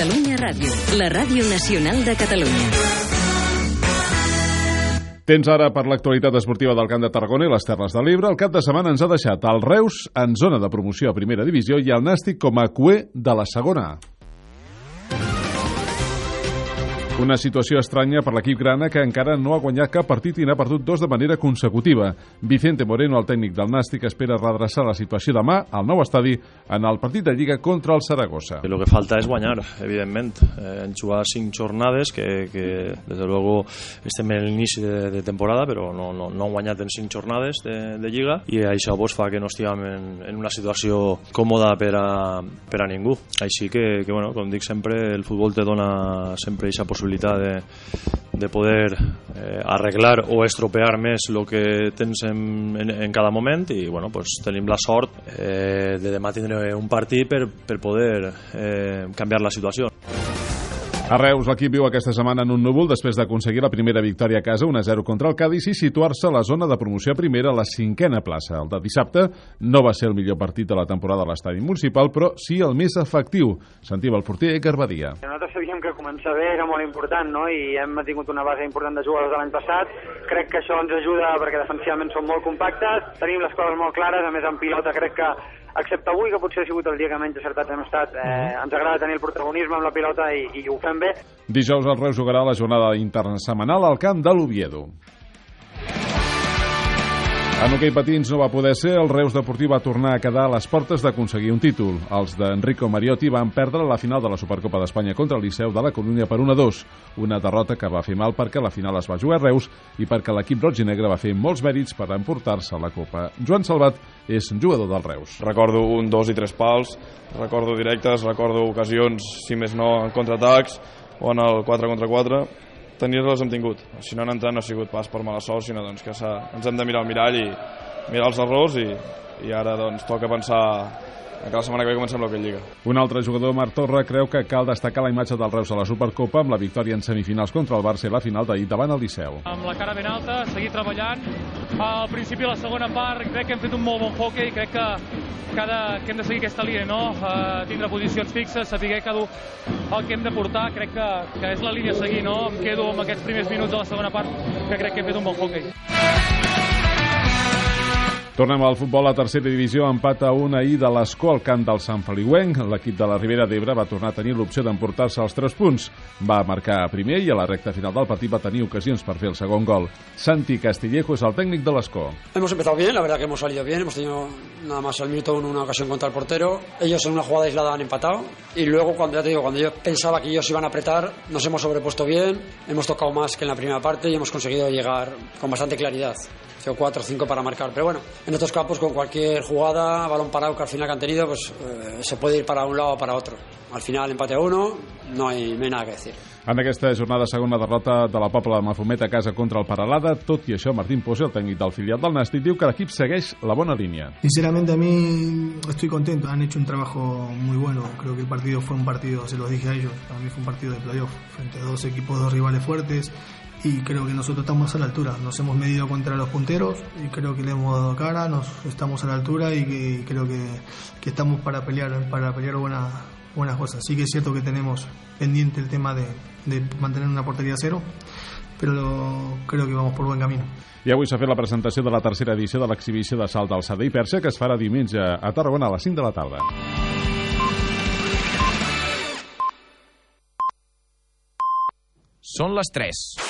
Catalunya Ràdio, la ràdio nacional de Catalunya. Temps ara per l'actualitat esportiva del Camp de Tarragona i les Terres de l'Ebre. El cap de setmana ens ha deixat el Reus en zona de promoció a primera divisió i el Nàstic com a cué de la segona Una situació estranya per l'equip grana que encara no ha guanyat cap partit i n'ha perdut dos de manera consecutiva. Vicente Moreno, el tècnic del Nàstic, espera redreçar la situació demà al nou estadi en el partit de Lliga contra el Saragossa. Lo que falta és guanyar, evidentment. Eh, hem jugat cinc jornades que, que des de luego estem en l'inici de, de temporada, però no, no, no han guanyat en cinc jornades de, de Lliga i això pues, fa que no estiguem en, en una situació còmoda per a, per a ningú. Així que, que bueno, com dic sempre, el futbol te dona sempre aquesta possibilitat de, de poder eh, arreglar o estropear més el que tens en, en, en cada moment i bueno, pues, tenim la sort eh, de demà tindre un partit per, per poder eh, canviar la situació. A Reus, l'equip viu aquesta setmana en un núvol després d'aconseguir la primera victòria a casa 1-0 contra el Cádiz i situar-se a la zona de promoció primera a la cinquena plaça. El de dissabte no va ser el millor partit de la temporada a l'estadi municipal, però sí el més efectiu. Sentim el porter Iker Badia. Nosaltres sabíem que començar bé era molt important, no? I hem tingut una base important de jugadors de l'any passat. Crec que això ens ajuda perquè defensivament som molt compactes, tenim les coses molt clares, a més en pilota crec que excepte avui, que potser ha sigut el dia que menys acertat hem estat, eh, mhm. ens agrada tenir el protagonisme amb la pilota i, i ho fem bé. Dijous el Reus jugarà la jornada internacional al camp de l'Oviedo. En hoquei patins no va poder ser, el Reus Deportiu va tornar a quedar a les portes d'aconseguir un títol. Els d'Enrico Mariotti van perdre la final de la Supercopa d'Espanya contra el Liceu de la Colònia per 1-2, una derrota que va fer mal perquè la final es va jugar a Reus i perquè l'equip roig i negre va fer molts mèrits per emportar-se la Copa. Joan Salvat és jugador del Reus. Recordo un, dos i tres pals, recordo directes, recordo ocasions, si més no, en contraatacs o en el 4 contra 4 tenir-les hem tingut. Si no han entrat no ha sigut pas per mala sort, sinó doncs, que ens hem de mirar al mirall i mirar els errors i, i ara doncs, toca pensar que la setmana que ve comencem l'Hockey Lliga. Un altre jugador, Marc Torra, creu que cal destacar la imatge del Reus a la Supercopa amb la victòria en semifinals contra el Barça i la final d'ahir davant el Liceu. Amb la cara ben alta, seguir treballant. Al principi de la segona part crec que hem fet un molt bon hockey, crec que, cada, que hem de seguir aquesta línia, no? Uh, tindre posicions fixes, saber cada el que hem de portar, crec que, que és la línia a seguir, no? Em quedo amb aquests primers minuts de la segona part, que crec que hem fet un bon hockey. Tornem al futbol a tercera divisió, empat a un ahir de l'Escó al camp del Sant Feliuenc. L'equip de la Ribera d'Ebre va tornar a tenir l'opció d'emportar-se els tres punts. Va marcar a primer i a la recta final del partit va tenir ocasions per fer el segon gol. Santi Castillejo és el técnico de l'Escó. Hemos empezado bien, la verdad que hemos salido bien, hemos tenido nada más al minuto uno una ocasión contra el portero. Ellos en una jugada aislada han empatado y luego cuando ya te digo, cuando yo pensaba que ellos iban a apretar, nos hemos sobrepuesto bien, hemos tocado más que en la primera parte y hemos conseguido llegar con bastante claridad. O cuatro o cinco para marcar, pero bueno, en estos campos con cualquier jugada, balón parado que al final que han tenido, pues eh, se puede ir para un lado o para otro. Al final empate a uno, no hay, no hay nada que decir. En aquesta jornada segona derrota de la Pobla de Mafumet a casa contra el Paralada, tot i això Martín Pose, el tècnic del filial del Nàstic, diu que l'equip segueix la bona línia. Sinceramente a mí estoy contento, han hecho un trabajo muy bueno, creo que el partido fue un partido, se los dije a ellos, para mí fue un partido de playoff, frente a dos equipos, dos rivales fuertes, y creo que nosotros estamos a la altura. Nos hemos medido contra los punteros y creo que le hemos dado cara, nos estamos a la altura y, que, creo que, que, estamos para pelear para pelear buenas buenas cosas. Sí que es cierto que tenemos pendiente el tema de, de mantener una portería cero, però creo que vamos por buen camino. I avui s'ha fet la presentació de la tercera edició de l'exhibició de salt d'alçada i perxa que es farà diumenge a Tarragona a les 5 de la tarda. Són les 3.